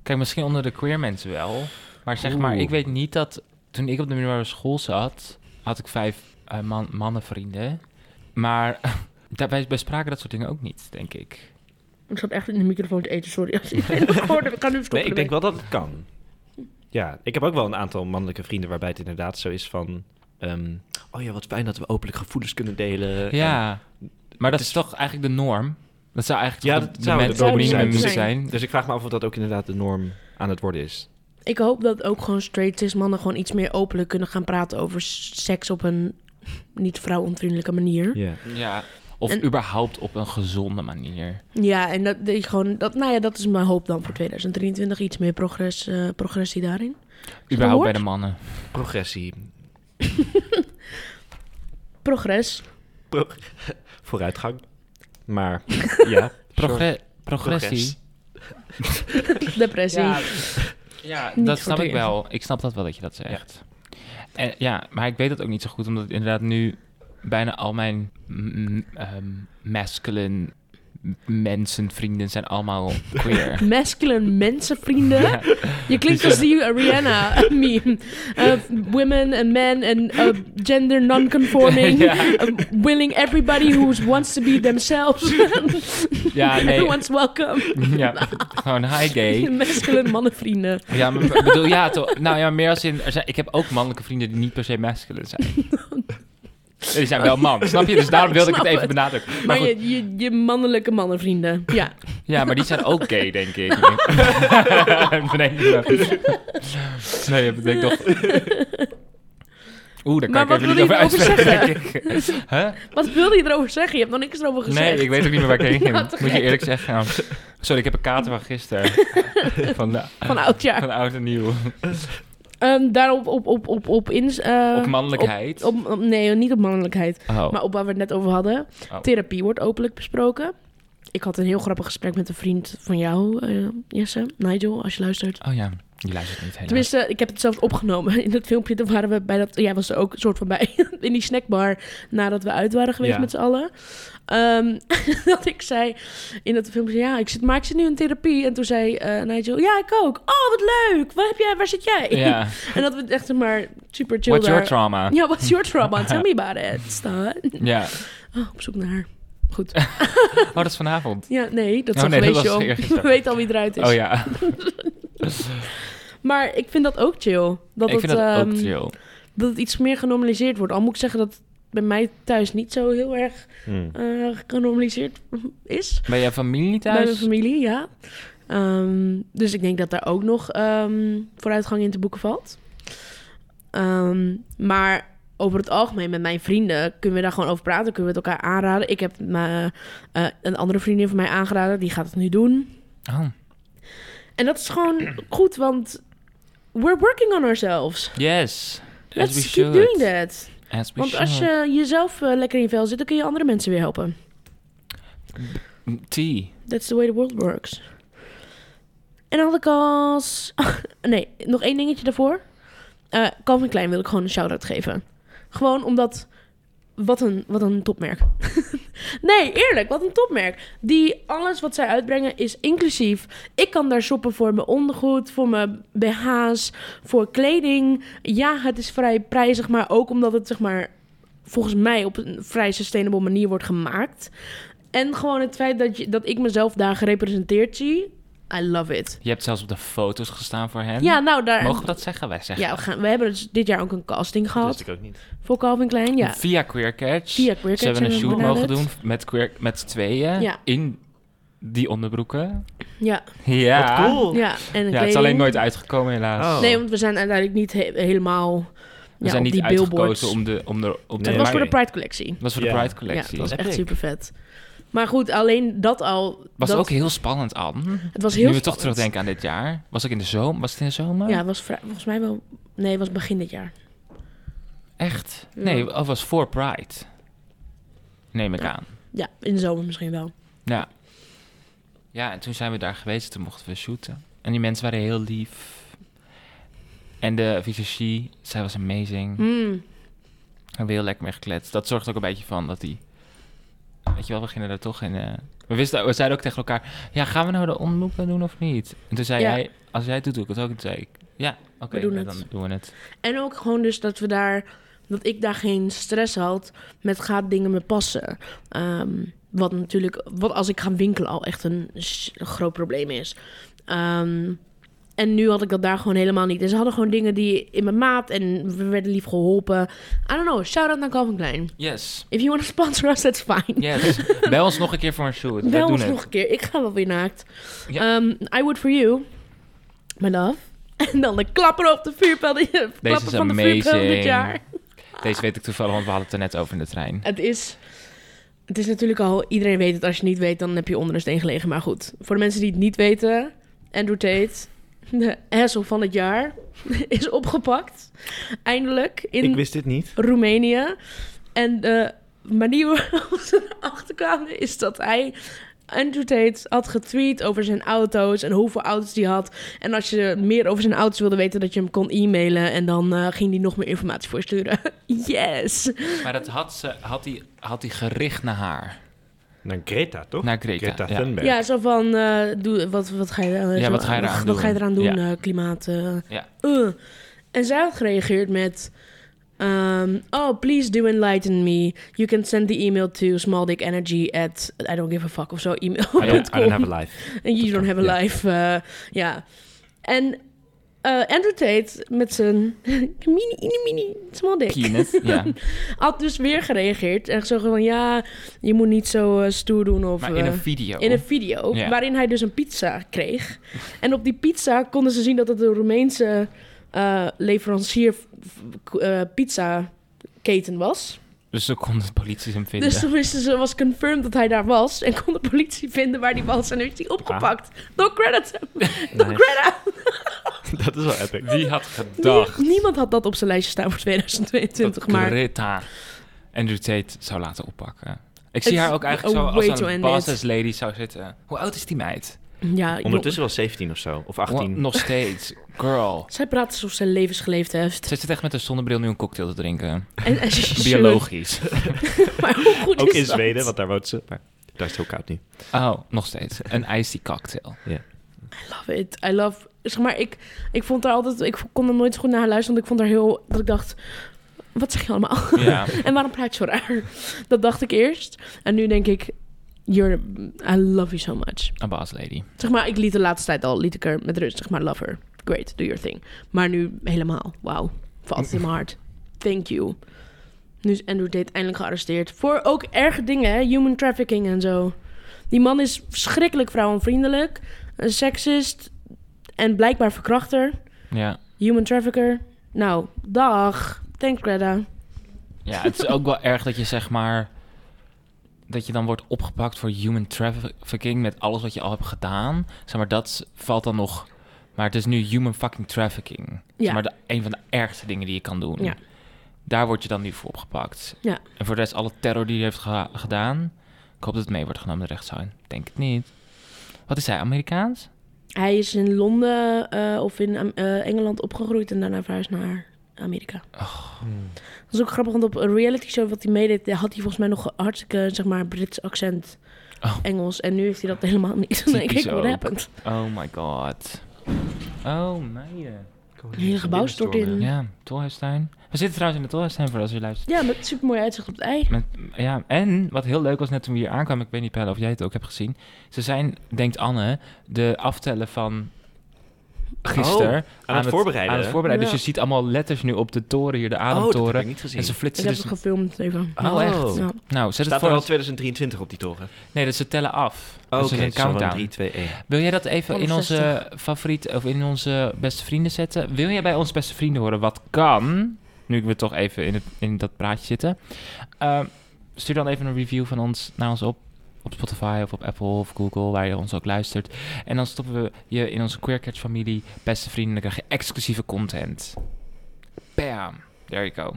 Kijk, misschien onder de queer mensen wel. Maar zeg maar, ik weet niet dat... Toen ik op de middelbare school zat... had ik vijf uh, man, mannenvrienden. Maar daar, wij bespraken dat soort dingen ook niet, denk ik. Ik zat echt in de microfoon te eten, sorry. Als het hoorde, ik kan nu stoppen. Nee, ik denk wel dat het kan. Ja, ik heb ook wel een aantal mannelijke vrienden waarbij het inderdaad zo is van... ehm, oh ja, wat fijn dat we openlijk gevoelens kunnen delen. En- Ja, maar dat is toch eigenlijk de norm? Dat zou eigenlijk Ja, toch dat de, zou de norm minimum zijn. moeten zijn. dus ik vraag me af of dat ook inderdaad de norm aan het worden is. Ik hoop dat ook gewoon straight cis mannen gewoon iets meer openlijk kunnen gaan praten over seks op een niet vrouwonvriendelijke manier. Ja. Ja, of En- überhaupt op een gezonde manier. Ja, en dat, je gewoon, dat, nou ja, dat is mijn hoop dan voor 2023. Iets meer progress, eh, progressie daarin. Überhaupt bij de mannen. Progressie. Progress. Pro- vooruitgang. Maar ja, Progre- progressie. Depressie. Ja, ja dat snap ik wel. Ik snap dat wel dat je dat zegt. En, ja, maar ik weet dat ook niet zo goed, omdat inderdaad nu bijna al mijn ehm, masculine m- mensen, vrienden zijn allemaal queer. Masculine mensenvrienden. Ja. Je klinkt als die Rihanna meme. Uh, women and men and uh, gender non-conforming. Ja. Uh, willing everybody who wants to be themselves. Ja, nee. Everyone's welcome. ja, gewoon hi gay. Masculine mannenvrienden. Ja, maar ik bedoel, ja, toch. Nou ja, meer als in, ik heb ook mannelijke vrienden die niet per se masculine zijn. Die zijn wel man, snap je? Dus daarom wilde ik het even benadrukken. Maar je, je, je mannelijke mannenvrienden. Ja. ja, maar die zijn ook gay, denk ik. nee, nee, dat denk ik toch. Oeh, daar kan Maar ik even niet over uitspreken, denk ik. Huh? Wat wilde je erover zeggen? Je hebt nog niks erover gezegd. Nee, ik weet ook niet meer waar ik heen ging. Nou, Moet je eerlijk zeggen. Sorry, ik heb een kater van gisteren. van, de, Van oudjaar. van oud en nieuw. Ehm, daarop op, op, op, op, ins, eh, Op mannelijkheid. Op, op- nee, niet op mannelijkheid. oh. Maar op waar we het net over hadden. Oh. Therapie wordt openlijk besproken. Ik had een heel grappig gesprek met een vriend van jou, eh, Jesse, Nigel, als je luistert. oh ja, die luistert niet helemaal. Tenminste, ik heb het zelfs opgenomen. In dat filmpje toen waren we bij dat... Jij was er ook een soort van bij. In die snackbar nadat we uit waren geweest Ja. met z'n allen. Ehm, dat ik zei in dat filmpje... Ja, ik zit, maar ik zit nu in therapie. En toen zei eh, Nigel... Ja, ik ook. Oh, wat leuk. Waar, heb jij, waar zit jij? Ja. En dat we het echt maar super chill What's your trauma? Ja, what's your trauma? Tell me about it. Stan. Ja. Oh, op zoek naar haar. Goed. Oh, dat is vanavond. Ja, nee, dat is Oh, een nee, om. eergisteren. We weten al wie eruit is. Oh ja, Maar ik vind dat ook chill. Dat ik het, vind dat ook ehm, chill. Dat het iets meer genormaliseerd wordt. Al moet ik zeggen dat het bij mij thuis niet zo heel erg Hmm. eh, genormaliseerd is. Bij je familie Bij mijn thuis? familie, ja. Ehm, dus ik denk dat daar ook nog ehm, vooruitgang in te boeken valt. Ehm, maar over het algemeen met mijn vrienden kunnen we daar gewoon over praten. Kunnen we het elkaar aanraden. Ik heb me, eh, een andere vriendin van mij aangeraden. Die gaat het nu doen. Oh, En dat is gewoon goed, want we're working on ourselves. yes. Let's keep should. doing that. As we Want als je jezelf eh, lekker in je vel zit, dan kun je andere mensen weer helpen. Tea. That's the way the world works. En dan had ik als... nee, nog één dingetje daarvoor. Eh Calvin Klein wil ik gewoon een shout-out geven. Gewoon omdat... Wat een, wat een topmerk. nee, eerlijk, wat een topmerk. Die alles wat zij uitbrengen is inclusief. Ik kan daar shoppen voor mijn ondergoed, voor mijn BH's, voor kleding. Ja, het is vrij prijzig, maar ook omdat het zeg maar volgens mij op een vrij sustainable manier wordt gemaakt. En gewoon het feit dat, je, dat ik mezelf daar gerepresenteerd zie. I love it. Je hebt zelfs op de foto's gestaan voor hen. Ja, nou daar. Mogen we dat zeggen? Wij zeggen. Ja, we, gaan, we hebben dus dit jaar ook een casting Dat gehad wist ik ook niet. voor Calvin Klein. Ja, Via Queer Catch. via Queer Ze hebben een Catch shoot mogen doen met, queer, met tweeën. Ja. In die onderbroeken. Ja, Ja. Wat cool. ja. En Ja, het is alleen nooit uitgekomen helaas. Oh. Nee, want we zijn uiteindelijk niet he- helemaal We ja, zijn niet billboards. uitgekozen om de... Om de, om de Het was voor de Pride collectie. Het was voor de Ja. Pride Ja, collectie. het was echt super vet. Maar goed, alleen dat al. was dat, ook heel spannend, Anne. Het was heel nu we toch terugdenken aan dit jaar. Was ik in de zomer? Was het in de zomer? Ja, het was volgens mij wel. Nee, het was begin dit jaar. Echt? Ja. Nee, het was voor Pride. Neem ik Ja. aan. Ja, in de zomer misschien wel. Ja. Ja, en toen zijn we daar geweest. Toen mochten we shooten. En die mensen waren heel lief. En de visagie, zij was amazing. We hebben heel lekker mee gekletst. Dat zorgt ook een beetje van dat die... Weet je wel, we gingen er toch in... eh, we, wisten, we zeiden ook tegen elkaar... Ja, gaan we nou de omloop doen of niet? En toen zei Ja. jij... Als jij het doet, doe ik het ook. En toen zei ik... Ja, oké, dan doen we het. En ook gewoon dus dat we daar dat ik daar geen stress had met gaat dingen me passen. Ehm, wat natuurlijk, wat als ik ga winkelen al echt een, groot probleem is. Ehm, en nu had ik dat daar gewoon helemaal niet. En ze hadden gewoon dingen die in mijn maat en we werden lief geholpen. I don't know, shout-out naar Calvin Klein. Yes. If you want to sponsor us, that's fine. Yes. Bel ons nog een keer voor een shoot. Bel ons nog een keer. Ik ga wel weer naakt. Um, I would for you, my love. En dan de klapper op de vuurpijl. De Deze is van amazing. de dit jaar. Deze weet ik toevallig, want we hadden het er net over in de trein. Het is... Het is natuurlijk al... Iedereen weet het. Als je niet weet, dan heb je onder een steen gelegen. Maar goed, voor de mensen die het niet weten... Andrew Tate de asshole van het jaar is opgepakt. Eindelijk in Ik wist dit niet. Roemenië. En de manier waarop ze erachter kwamen is dat hij Andrew Tate had getweet over zijn auto's en hoeveel auto's hij had. En als je meer over zijn auto's wilde weten, dat je hem kon e-mailen. En dan uh, ging hij nog meer informatie voor sturen. yes! Maar dat had, ze, had, hij, had hij gericht naar haar. Naar Greta, toch? Naar Greta, Greta ja. Thunberg. Ja, zo van, uh, doe, wat, wat ga je, uh, ja, wat ga je eraan wat, doen? Wat ga je eraan doen, ja. uh, klimaat? ja. en zij had gereageerd met... Um, oh, please do enlighten me. You can send the email to smalldickenergy at I don't give a fuck of zo. Email. I don't, I don't have a life. And you don't have a yeah. life. Ja. Yeah. En uh, Andrew Tate met zijn mini, mini, mini, small dick. Penis, ja. had dus weer gereageerd. En zo van, ja, je moet niet zo uh, stoer doen. Of, maar in een video. In een video, waarin hij dus een pizza kreeg. en op die pizza konden ze zien dat het een Roemeense leverancier pizza keten was. Dus ze konden de politie hem vinden. Dus toen wisten ze, was confirmed dat hij daar was. En kon de politie vinden waar hij was. En heeft hij opgepakt. Ah. No credit hem. No credit. dat is wel epic. Wie had gedacht? niemand had dat op zijn lijstje staan voor 2022. maar Greta Andrew Tate zou laten oppakken. Ik zie haar ook eigenlijk zo als een boss lady zou zitten. Hoe oud is die meid? Ja, Ondertussen wel 17 of zo. Of 18. nog steeds. Girl. Zij praat alsof ze levens geleefd heeft. Ze zit echt met een zonnebril nu een cocktail te drinken. En, en Biologisch. maar hoe goed Ook is in Zweden, want daar woont ze. Maar daar is het heel koud nu. Oh, nog steeds. Een icy cocktail. Ja. Yeah. I love it. I love... Zeg maar, ik, ik vond haar altijd... Ik kon er nooit zo goed naar haar luisteren, want ik vond haar heel... Dat ik dacht... Wat zeg je allemaal? Ja. en waarom praat je zo raar? Dat dacht ik eerst. En nu denk ik... You're, I love you so much. A boss lady. Zeg maar, ik liet de laatste tijd al, liet ik er met rust, zeg maar, love her. Great, do your thing. Maar nu helemaal, wauw. Valt in mijn hart. Thank you. Nu is Andrew Tate eindelijk gearresteerd. Voor ook erge dingen, hè? Human trafficking en zo. Die man is verschrikkelijk vrouwenvriendelijk. Een seksist. En blijkbaar verkrachter. Ja. Human trafficker. Nou, dag. Thanks, Greta. Ja, het is ook wel erg dat je zeg maar dat je dan wordt opgepakt voor human trafficking met alles wat je al hebt gedaan. Zeg maar, dat valt dan nog. Maar het is nu human fucking trafficking. Ja. Zeg maar de, een van de ergste dingen die je kan doen. Ja. Daar word je dan nu voor opgepakt. Ja. En voor de rest, alle terror die hij heeft gedaan. Ik hoop dat het mee wordt genomen de rechtszaal. Denk het niet. Wat is hij, Amerikaans? Hij is in Londen uh, of in uh, Engeland opgegroeid en daarna verhuisd naar Amerika. Oh. Dat is ook grappig, want op een reality show wat hij meedeed, had hij volgens mij nog hartstikke, zeg maar, Brits accent. Oh. Engels. En nu heeft hij dat helemaal niet. Dan denk ik, what happened? Oh my god. Oh, meiden. Een hele gebouw stort in. Ja, Tolhuistuin. We zitten trouwens in de Tolhuistuin voor als je luistert. Ja, met super mooi uitzicht op het ei. Met, ja, en wat heel leuk was net toen we hier aankwamen, ik weet niet Pelle of jij het ook hebt gezien. Ze zijn, denkt Anne, de aftellen van gisteren. Oh, aan, het voorbereiden. Aan het voorbereiden. Dus je ziet allemaal letters nu op de toren hier, de ademtoren. Oh, dat heb ik niet gezien. En ze flitsen ik dus... heb het gefilmd even. Oh, oh echt? Ja. Nou, zet Staat het voor... er al 2023 op die toren? Nee, dat ze tellen af. Oh, dus Oké, okay, een countdown. 3, 2, 1. Wil jij dat even in onze favoriet of in onze beste vrienden zetten? Wil jij bij onze beste vrienden horen wat kan? Nu we toch even in, het, in dat praatje zitten. Uh, stuur dan even een review van ons naar ons op op Spotify of op Apple of Google, waar je ons ook luistert. En dan stoppen we je in onze Queercatch familie, beste vrienden, dan krijg je exclusieve content. Bam, there you go.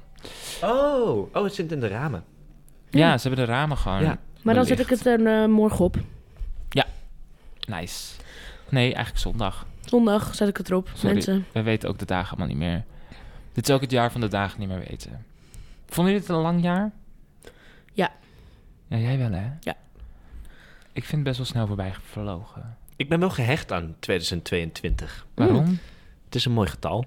Oh, oh het zit in de ramen. Ja, ze hebben de ramen gewoon. Ja, maar dan zet ik het er uh, morgen op. Ja, nice. Nee, eigenlijk zondag. Zondag zet ik het erop, Sorry, mensen. We weten ook de dagen allemaal niet meer. Dit is ook het jaar van de dagen niet meer weten. Vonden jullie het een lang jaar? Ja. Ja, jij wel hè? Ja. Ik vind het best wel snel voorbij gevlogen. Ik ben wel gehecht aan 2022. Waarom? Het is een mooi getal.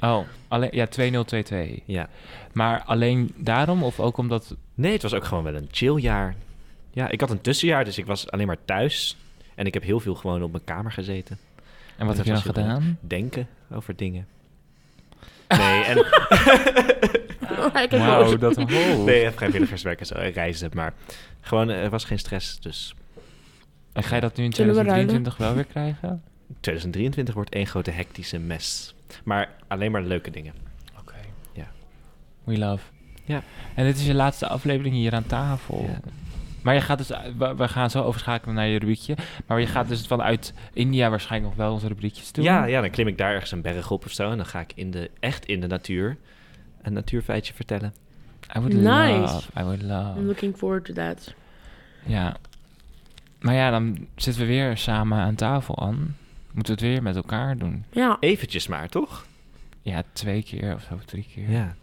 Oh, alleen, ja, 2022. Ja. Maar alleen daarom of ook omdat... Nee, het was ook gewoon wel een chill jaar. Ja, ik had een tussenjaar, dus ik was alleen maar thuis. En ik heb heel veel gewoon op mijn kamer gezeten. En wat heb je dan gedaan? Denken over dingen. Nee, en, Wauw, dat hoofd. nee, vrijwilligerswerk en zo, en reizen. Maar gewoon, eh, er was geen stress. Dus En ga je dat nu in Zullen we ruilen? 2023 wel weer krijgen? 2023 wordt één grote hectische mes. Maar alleen maar leuke dingen. Oké. Ja. We love. Ja. En dit is je laatste aflevering hier aan tafel. Ja. Maar je gaat dus, we, we gaan zo overschakelen naar je rubriekje. Maar je gaat dus vanuit India waarschijnlijk nog wel onze rubriekjes doen. Ja, ja, dan klim ik daar ergens een berg op of zo. En dan ga ik in de, echt in de natuur een natuurfeitje vertellen. I would Nice. love. I would love. I'm looking forward to that. Ja. Maar ja, dan zitten we weer samen aan tafel aan. Moeten we het weer met elkaar doen. Ja. Eventjes maar, toch? Ja, twee keer of zo, drie keer. Ja.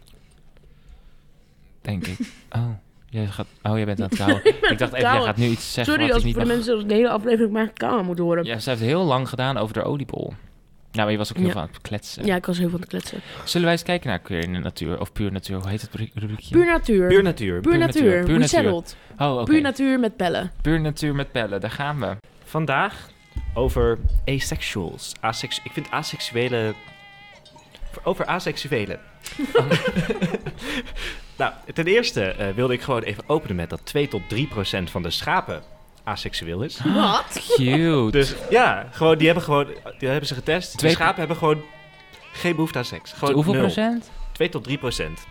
Denk ik. Oh, jij gaat, oh, jij bent aan het kauwen. ik dacht even, jij gaat nu iets zeggen Sorry wat als ik niet voor de mensen die de hele aflevering maar kamer moeten horen. Ja. Ja, ze heeft heel lang gedaan over de oliebol. Nou, maar je was ook heel Ja. veel aan het kletsen. ik was heel aan het kletsen. Zullen wij eens kijken naar Queer in de Natuur? Of Puur Natuur, hoe heet het rubri- rubriekje? Puur natuur. Puur natuur. Puur puur natuur. puur We natuur. Oh, oké. Puur natuur met pellen. Puur Natuur met pellen, daar gaan we. Vandaag over asexuals. Asex ik vind asexuele... Over asexuelen. nou, ten eerste eh, wilde ik gewoon even openen met dat 2 tot 3 procent van de schapen asexueel is. Wat? Cute. Dus ja, gewoon, die hebben gewoon, die hebben ze getest. Twee- De schapen hebben gewoon geen behoefte aan seks. Gewoon Hoeveel nul. procent? 2 tot 3 procent.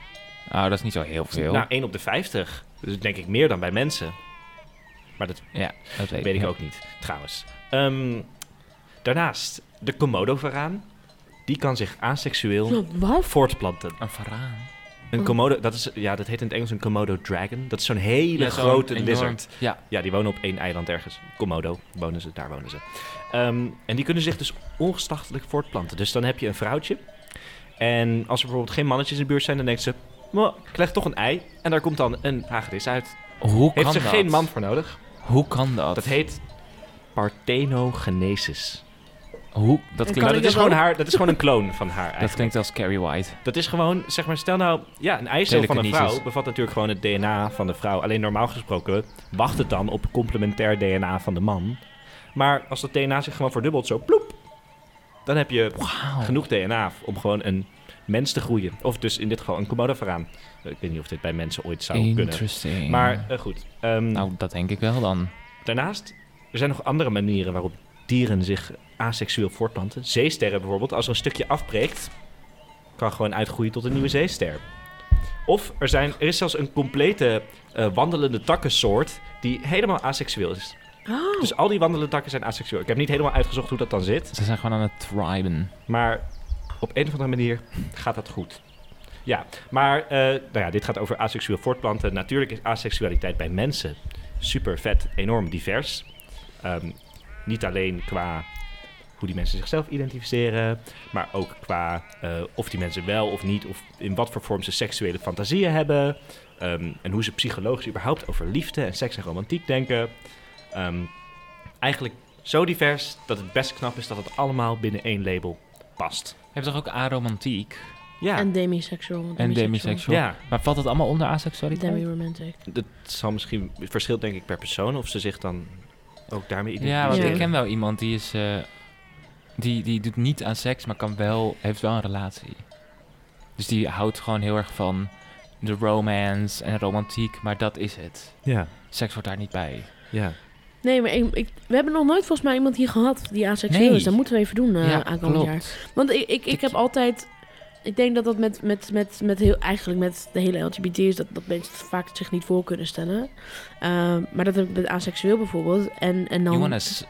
Oh, dat is niet zo heel veel. Nou, 1 op de 50. Dus denk ik meer dan bij mensen. Maar dat ja, dat weet, weet ik ja. ook niet, trouwens. Ehm, daarnaast, de Komodo-varaan. Die kan zich aseksueel voortplanten. Een varaan. Een Komodo, dat, is, ja, dat heet in het Engels een Komodo dragon. Dat is zo'n hele Ja, grote enorm- lizard. Ja, Ja, die wonen op één eiland ergens. Komodo wonen ze, daar wonen ze. Ehm, en die kunnen zich dus ongestachtelijk voortplanten. Dus dan heb je een vrouwtje. En als er bijvoorbeeld geen mannetjes in de buurt zijn, dan denkt ze... "Mwah, ik leg toch een ei. En daar komt dan een hagedis uit. hoe kan Heeft ze dat? geen man voor nodig. Hoe kan dat? Dat heet parthenogenesis. Hoe? Dat klinkt, dat is, dat gewoon haar, dat is gewoon een kloon van haar dat eigenlijk. klinkt als Carrie White. Dat is gewoon, zeg maar, stel nou... Ja, een eicel van een vrouw bevat natuurlijk gewoon het DNA van de vrouw. Alleen normaal gesproken wacht het dan op complementair DNA van de man. Maar als dat DNA zich gewoon verdubbelt, zo ploep... Dan heb je genoeg DNA om gewoon een mens te groeien. Of dus in dit geval een komodo-varaan. Ik weet niet of dit bij mensen ooit zou kunnen. Interesting. Maar eh, goed. Ehm, Nou, dat denk ik wel dan. Daarnaast, er zijn nog andere manieren waarop dieren zich aseksueel voortplanten. Zeesterren bijvoorbeeld, als er een stukje afbreekt, kan gewoon uitgroeien tot een nieuwe zeester. Of er, zijn, er is zelfs een complete eh, wandelende takkensoort die helemaal aseksueel is. Oh. Dus al die wandelende takken zijn aseksueel. Ik heb niet helemaal uitgezocht hoe dat dan zit, Ze zijn gewoon aan het thriben. maar op een of andere manier gaat dat goed. Ja, maar eh, nou ja, dit gaat over aseksueel voortplanten. Natuurlijk is aseksualiteit bij mensen super vet, enorm divers. Ehm, niet alleen qua hoe die mensen zichzelf identificeren, maar ook qua eh, of die mensen wel of niet, of in wat voor vorm ze seksuele fantasieën hebben. ehm, en hoe ze psychologisch überhaupt over liefde en seks en romantiek denken. Ehm, eigenlijk zo divers dat het best knap is dat het allemaal binnen één label past. Je hebt toch ook aromantiek Ja, En demisexual. en demisexual? ja. Maar valt dat allemaal onder asexualiteit? Demi-romantic. dat zal misschien het verschilt denk ik per persoon of ze zich dan ook daarmee Ja, want Ja. ik ken wel iemand die is... eh, die, die doet niet aan seks, maar kan wel, heeft wel een relatie. Dus die houdt gewoon heel erg van de romance en romantiek, maar dat is het. Ja, Seks wordt daar niet bij. ja. Nee, maar ik, ik- we hebben nog nooit volgens mij iemand hier gehad die aseksueel Nee. is. Dat moeten we even doen eh ja, aankomend jaar. Want ik, ik, ik heb altijd... Ik denk dat dat met, met, met, met heel, eigenlijk met de hele LGBT is dat, dat mensen het vaak zich niet voor kunnen stellen. Uh, maar dat heb ik met aseksueel bijvoorbeeld. En, en dan... You wanna s-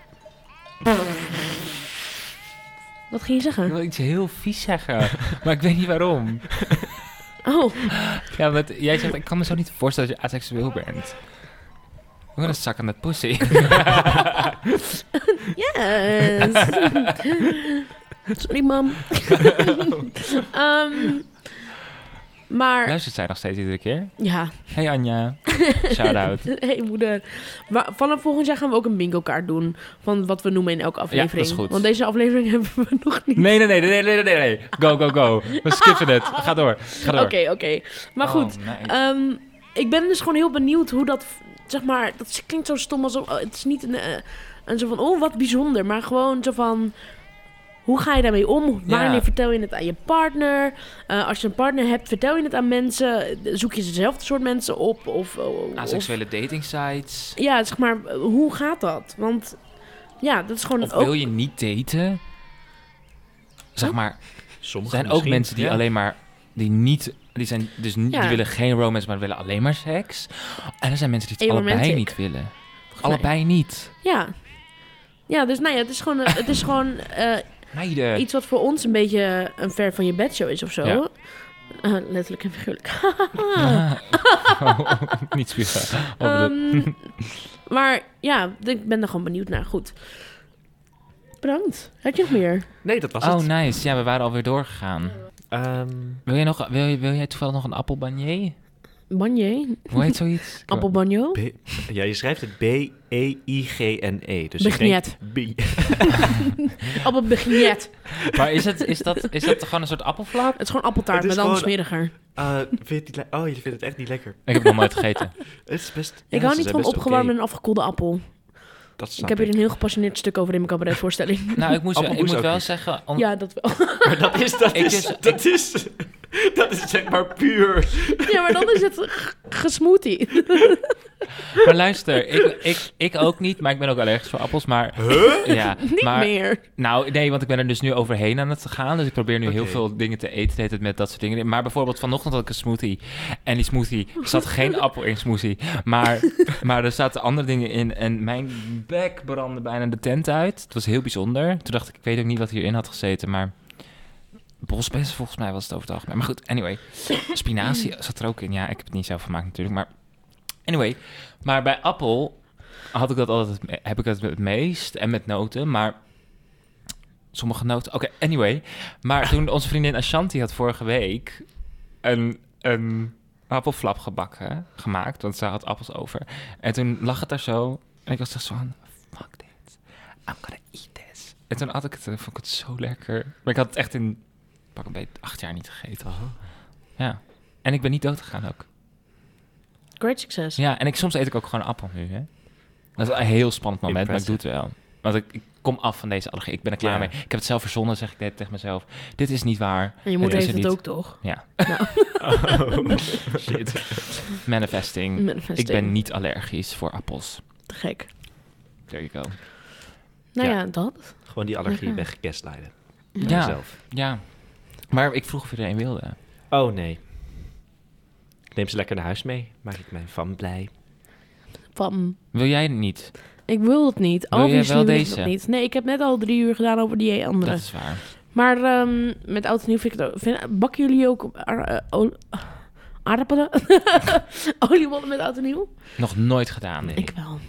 Wat ging je ik zeggen? wil iets heel vies zeggen, maar ik weet niet waarom. Oh, Ja, want jij zegt, ik kan me zo niet voorstellen dat je asexueel bent. Ik wil een zak aan het pussy. yes. Sorry, mam. Ehm, maar Luistert zij nog steeds iedere keer? ja, Hey Anja. Shout-out. hey moeder. Maar vanaf volgend jaar gaan we ook een bingo kaart doen van wat we noemen in elke aflevering. is goed. Want deze aflevering hebben we nog niet. Nee, nee, nee, nee, nee, nee, nee, nee. Go, go, go. We skippen het. Ga door. Ga door. Oké, oké. Maar goed, Oh, nice. Ehm, ik ben dus gewoon heel benieuwd hoe dat, zeg maar, dat klinkt zo stom alsof oh, het is niet een, eh, een zo van, oh wat bijzonder, maar gewoon zo van, hoe ga je daarmee om? Wanneer Ja. vertel je het aan je partner? Eh, als je een partner hebt, vertel je het aan mensen? Zoek je dezelfde soort mensen op? Of, of- Asexuele dating sites. ja, zeg maar, eh, hoe gaat dat? Want ja, dat is gewoon Of ook. wil je niet daten? Zeg maar, er Sommige zijn ook misschien, mensen die ja. alleen maar... Die niet... Die, zijn dus niet, Ja. die willen geen romance, maar willen alleen maar seks. En er zijn mensen die het allebei niet willen. Volgens mij. Allebei niet. Ja. Ja, dus nou ja, het is gewoon, eh, het is gewoon eh, Meiden. iets wat voor ons een beetje een ver van je bedshow is of zo. Ja. Eh, letterlijk en figuurlijk. Ah. Oh, niet Ehm, maar ja, ik ben er gewoon benieuwd naar. Goed. Bedankt. Had je nog meer? Nee, dat was Oh, het. nice. Ja, we waren alweer doorgegaan. Ehm, Wil, je nog, wil, je, wil jij toevallig nog een appelbanier? Banje? Hoe heet zoiets? Appelbanjo? B- ja, je schrijft het E B-E-I-G-N-E. Dus ik Begnet. denk... B- Appelbegnet. Maar is, het, is, dat, is dat gewoon een soort appelflap? Het is gewoon appeltaart, maar dan gewoon- smeriger. Vind je le- oh, je vindt het echt niet lekker. Ik heb het nog nooit gegeten. Het is best... Ik ja, hou niet van opgewarmde en afgekoelde appel. Dat Ik heb hier een heel gepassioneerd stuk over in mijn cabaretvoorstelling. Nou, ik moet, wel- ik moet wel niet. zeggen... ja, dat wel. Maar dat is... Dat Ik is, dus- dat is... Dat is zeg maar puur... ja, maar dan is het gesmoothie. Maar luister, ik, ik, ik ook niet, maar ik ben ook allergisch voor appels. Maar, ja, niet maar, meer. Nou, nee, want ik ben er dus nu overheen aan het gaan. Dus ik probeer nu heel veel dingen te eten tijd met dat soort dingen. Maar bijvoorbeeld vanochtend had ik een smoothie. En die smoothie, er zat geen appel in smoothie. Maar, maar er zaten andere dingen in. En mijn bek brandde bijna de tent uit. Het was heel bijzonder. Toen dacht ik, ik weet ook niet wat hierin had gezeten, maar... Bosbessen volgens mij was het over het algemeen. Maar goed, anyway. Spinazie zat er ook in. Ja, ik heb het niet zelf gemaakt natuurlijk, maar... Anyway, maar bij appel had ik dat altijd, heb ik dat het meest en met noten, maar sommige noten. Oké, anyway, maar toen onze vriendin Ashanti had vorige week een, een appelflap gebakken, gemaakt, want ze had appels over. En toen lag het daar zo en ik was echt zo van, fuck dit, I'm gonna eat this. En toen had ik het en vond ik het zo lekker. Maar ik had het echt in pak een beetje acht jaar niet gegeten. Ja, en ik ben niet dood gegaan ook. Great succes. Ja, en ik, soms eet ik ook gewoon een appel nu, hè. Dat is een heel spannend moment, maar ik doe het wel. Want ik, ik kom af van deze allergie. Ik ben er klaar Ja. mee. Ik heb het zelf verzonnen, zeg ik net tegen mezelf. Dit is niet waar. En je heeft er het niet. ook toch? Ja. Nou. Oh. Shit. Manifesting. Manifesting. Ik ben niet allergisch voor appels. Te gek. There you go. Nou Ja. ja, dat. Gewoon die allergie Lekker. weggeslijden. Ja. Zelf. Ja. Maar ik vroeg of iedereen wilde. Oh nee. Ik neem ze lekker naar huis mee. Maak ik mijn fan blij. Pam. Wil jij het niet? Ik wil het niet. Wil jij wel deze? niet. Nee, ik heb net al drie uur gedaan over die andere. Dat is waar. Maar ehm, met oud en nieuw vind ik het ook... Vind, bakken jullie ook eh, aardappelen? Oliebollen met oud en nieuw? Nog nooit gedaan. Nee. Ik wel.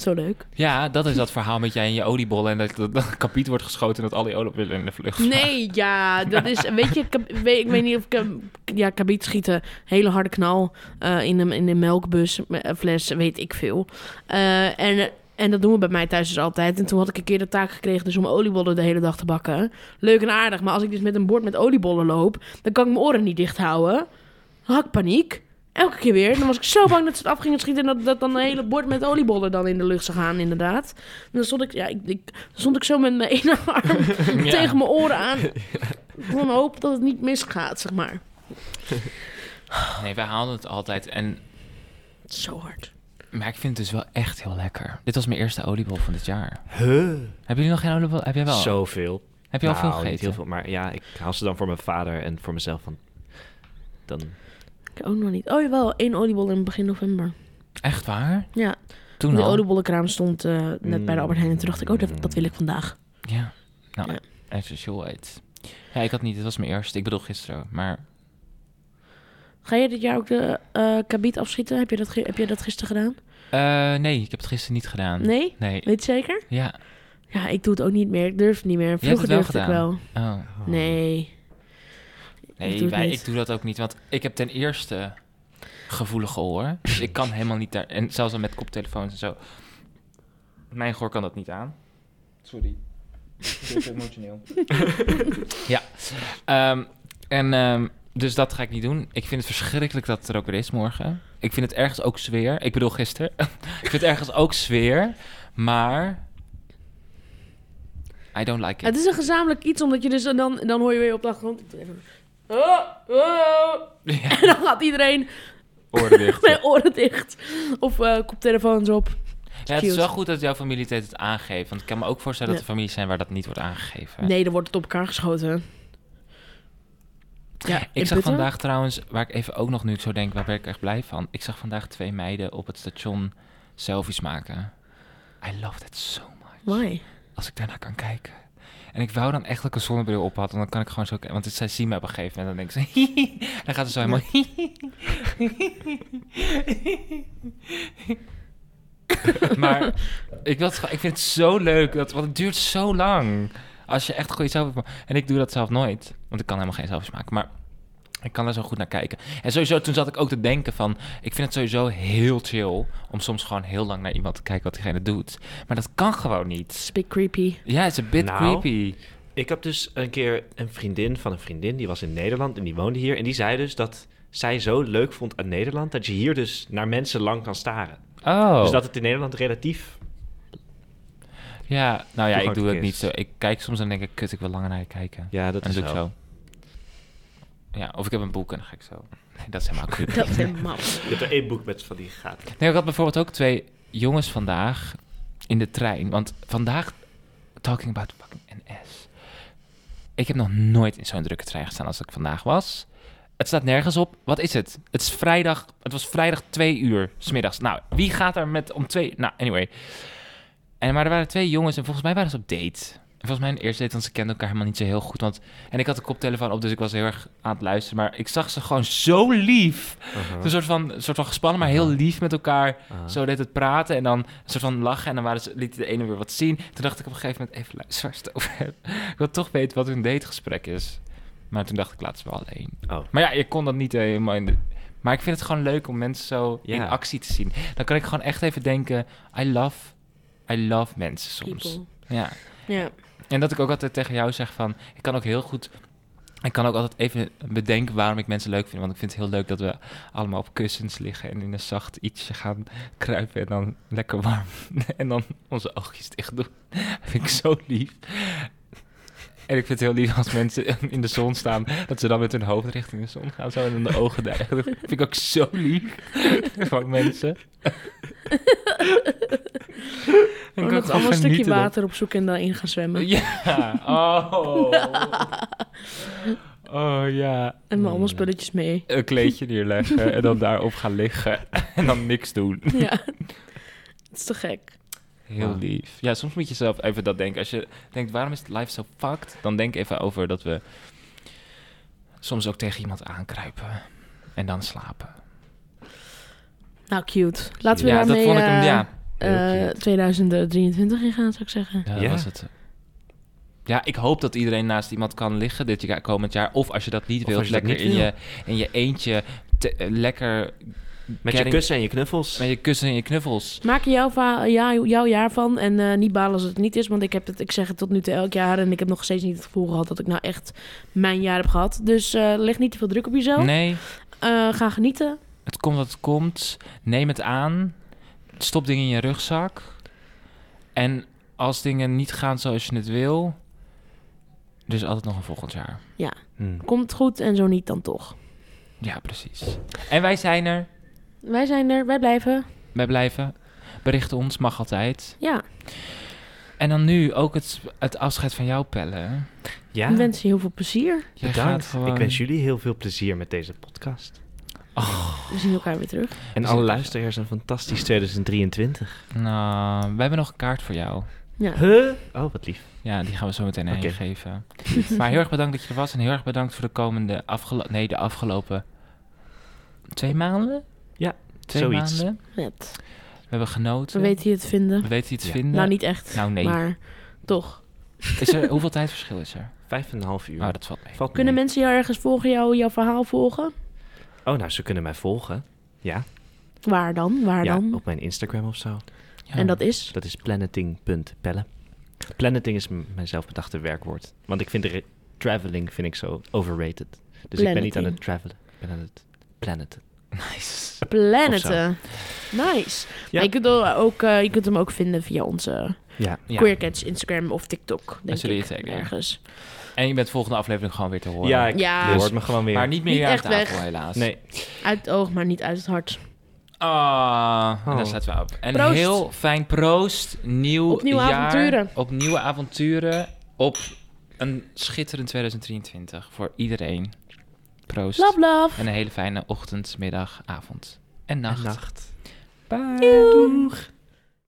Zo leuk. Ja, dat is dat verhaal met jij en je oliebollen. En dat, dat, dat kapiet wordt geschoten en dat al die oliebollen in de vlucht. Nee, ja, dat is... Weet je, kab- weet, ik weet niet of... kab- Ja, kabiet schieten, hele harde knal eh, in, een, in een melkbus, me- een fles, weet ik veel. Eh, en, en dat doen we bij mij thuis dus altijd. En toen had ik een keer de taak gekregen dus om oliebollen de hele dag te bakken. Leuk en aardig, maar als ik dus met een bord met oliebollen loop... dan kan ik mijn oren niet dicht houden. Ik paniek. Elke keer weer. Dan was ik zo bang dat ze het af gingen schieten... en dat, dat dan een hele bord met oliebollen dan in de lucht zou gaan, inderdaad. En dan stond ik, ja, ik, ik- dan stond ik zo met mijn ene arm Ja. tegen mijn oren aan. Gewoon hoop dat het niet misgaat, zeg maar. Nee, wij haalden het altijd. En, Zo hard. maar ik vind het dus wel echt heel lekker. Dit was mijn eerste oliebol van dit jaar. Huh? Hebben jullie nog geen oliebol? Heb jij wel? Zoveel. Heb je al veel Nou, gegeten? Niet heel veel, maar ja, ik haal ze dan voor mijn vader en voor mezelf. Van, dan, Ik ook nog niet. Oh jawel, één oliebol in begin november. Echt waar? Ja, Toen al? oliebollenkraam stond eh, net bij de. Albert Heijn. En toen dacht ik, oh, dat, dat wil ik vandaag. Ja. Nou, Ja. even show it. Ja, ik had niet. Het was mijn eerste. Ik bedoel gisteren. Maar Ga je dit jaar ook de eh kabiet afschieten? Heb je dat, heb je dat gisteren gedaan? eh, nee, ik heb het gisteren niet gedaan. Nee? Nee. Weet je zeker? Ja. Ja, ik doe het ook niet meer. Ik durf het niet meer. Vroeger durfde ik wel. Oh. Nee. Nee, doe het wij, ik doe dat ook niet. Want ik heb ten eerste gevoelige oor. Dus ik kan helemaal niet daar... En zelfs al met koptelefoons en zo. Mijn gehoor kan dat niet aan. Sorry. Even emotioneel. ja. Ehm, en ehm, dus dat ga ik niet doen. Ik vind het verschrikkelijk dat het er ook weer is morgen. Ik vind het ergens ook sfeer. Ik bedoel gisteren. ik vind het ergens ook sfeer. Maar... I don't like it. Het is een gezamenlijk iets, omdat je dus... En dan, dan hoor je weer op de achtergrond... Oh, oh. Ja, En dan gaat iedereen oren dicht. met oren dicht. Of eh koptelefoons op. Ja, het is wel goed dat jouw familie het het aangeeft. Want ik kan me ook voorstellen dat er families zijn waar dat niet wordt aangegeven. Nee, dan wordt het op elkaar geschoten. Ja, ik zag Putten? vandaag trouwens, waar ik even ook nog nu zo denk, waar ben ik echt blij van. Ik zag vandaag twee meiden op het station selfies maken. I love that so much. Why? Als ik daarnaar kan kijken. En ik wou dan echt dat ik een zonnebril op had. Dan kan ik gewoon zo. Want zij zien me op een gegeven moment. Dan denk zo... dan gaat ze zo helemaal... maar ik, ik vind het zo leuk. Dat, want het duurt zo lang. Als je echt goede maakt. En ik doe dat zelf nooit. Want ik kan helemaal geen selfies maken. Maar ik kan er zo goed naar kijken. En sowieso, toen zat ik ook te denken van... Ik vind het sowieso heel chill... om soms gewoon heel lang naar iemand te kijken wat diegene doet. Maar dat kan gewoon niet. It's a bit creepy. Ja, het is een bit Nou, creepy. Ik heb dus een keer een vriendin van een vriendin, die was in Nederland en die woonde hier. En die zei dus dat zij zo leuk vond aan Nederland, dat je hier dus naar mensen lang kan staren. Oh. Dus dat het in Nederland relatief... Ja, nou ja, ik doe het niet zo. Ik kijk soms en denk ik, kut, ik wil langer naar je kijken. Ja, dat en is zo. Ja, of ik heb een boek en dan ga ik zo. Nee, dat is helemaal creepy. Dat is helemaal... Je hebt er één boek met van die gaten. Nee, ik had bijvoorbeeld ook twee jongens vandaag in de trein. Want vandaag, talking about fucking NS. Ik heb nog nooit in zo'n drukke trein gestaan als ik vandaag was. Het staat nergens op. Wat is het? Het is vrijdag. Het was vrijdag twee uur smiddags. Nou, wie gaat er met om twee... Nou, anyway. En, maar er waren twee jongens en volgens mij waren ze op date. En volgens mij een eerste date, want ze kenden elkaar helemaal niet zo heel goed. Want, en ik had de koptelefoon op, dus ik was heel erg aan het luisteren. Maar ik zag ze gewoon zo lief. Uh-huh. Een soort van, een soort van gespannen, maar heel lief met elkaar. Uh-huh. Zo deed het praten en dan een soort van lachen. En dan waren ze, liet de ene weer wat zien. Toen dacht ik op een gegeven moment, even luisteren waar ze het over hebben. Ik wil toch weten wat hun dategesprek is. Maar toen dacht ik, laat ze wel alleen. Oh. Maar ja, je kon dat niet helemaal in de... Maar ik vind het gewoon leuk om mensen zo in actie te zien. Dan kan ik gewoon echt even denken, I love, I love mensen soms. People. Ja. Ja. En dat ik ook altijd tegen jou zeg van... Ik kan ook heel goed... Ik kan ook altijd even bedenken waarom ik mensen leuk vind. Want ik vind het heel leuk dat we allemaal op kussens liggen... en in een zacht ietsje gaan kruipen en dan lekker warm. en dan onze oogjes dicht doen. Dat vind ik zo lief. En ik vind het heel lief als mensen in de zon staan... dat ze dan met hun hoofd richting de zon gaan. Zo en dan de ogen dicht. Dat vind ik ook zo lief van mensen. En Oh, dat allemaal een stukje dat- water op zoek en daarin gaan zwemmen. ja. Oh. Oh ja. En met allemaal spulletjes mee. Een kleedje neerleggen en dan daarop gaan liggen. En dan niks doen. Ja. Het is te gek. Heel Wow. lief. Ja, soms moet je zelf even dat denken. Als je denkt, waarom is life zo fucked? Dan denk even over dat we soms ook tegen iemand aankruipen. En dan slapen. Nou, cute. Laten we ja, daarmee dat vond ik hem, eh, ja. eh, cute. 2023 ingaan, zou ik zeggen. Ja, dat Ja. was het. Ja, ik hoop dat iedereen naast iemand kan liggen dit jaar, komend jaar. Of als je dat niet wilt, lekker niet in, wil. je, in je eentje te- eh, lekker Met je kussen en je knuffels. met je kussen en je knuffels. Maak er jouw, ja, jouw jaar van en eh, niet balen als het niet is. Want ik, heb het, ik zeg het tot nu toe elk jaar en ik heb nog steeds niet het gevoel gehad dat ik nou echt mijn jaar heb gehad. Dus eh, leg niet te veel druk op jezelf. Nee, Eh, ga genieten. het komt wat het komt. Neem het aan. Stop dingen in je rugzak. En als dingen niet gaan zoals je het wil, is altijd nog een volgend jaar. Hmm. Komt goed en zo niet dan toch. Ja, precies. En wij zijn er. Wij zijn er, wij blijven. Wij blijven. Bericht ons, mag altijd. Ja, En dan nu ook het, het afscheid van jou, Pelle. Ja, ik wens je heel veel plezier. Jij bedankt. gaat gewoon... Ik wens jullie heel veel plezier met deze podcast. We zien elkaar weer terug. En alle luisteraars een fantastisch 2023. Nou, wij hebben nog een kaart voor jou. Ja. Huh? Oh, wat lief. Ja, die gaan we zo meteen heen geven. maar heel erg bedankt dat je er was. En heel erg bedankt voor de komende... Afgelo nee, de afgelopen... Twee maanden? Twee zoiets. maanden. Net. We hebben genoten. We weten je het vinden. We weten iets Ja. vinden. Nou, niet echt. Nou, nee. Maar toch. Is er, hoeveel tijdverschil is er? Vijf en een half uur. Oh, dat valt mee. Valt Kunnen mee. mensen jou ergens volgen, jou, jouw verhaal volgen? Oh, nou, ze kunnen mij volgen. Ja, Waar dan? Waar ja dan? op mijn Instagram of zo. Ja. En dat is? Dat is planeting.pelle. Planeting is mijn zelfbedachte werkwoord. Want ik vind traveling vind ik zo overrated. Dus ik ben niet aan het travelen. Ik ben aan het planeten. Nice. Planeten. Nice. Ja. Maar je, kunt hem ook, eh, je kunt hem ook vinden via onze Ja, Ja. Queer Cats Instagram of TikTok, denk ik. je zeker. Ergens. En je bent de volgende aflevering gewoon weer te horen. ja, ik Ja. je Dus- hoort me gewoon weer. Maar niet meer Niet aan echt tafel, weg. helaas. Nee, Uit het oog, maar niet uit het hart. Ah, en Oh. daar zaten we op. En Proost. heel fijn proost. Nieuw Op nieuwe jaar, avonturen. Op nieuwe avonturen. Op een schitterend 2023 voor iedereen. Proost. Love, love. En een hele fijne ochtend, middag, avond en nacht. nacht. Bye. Doeg.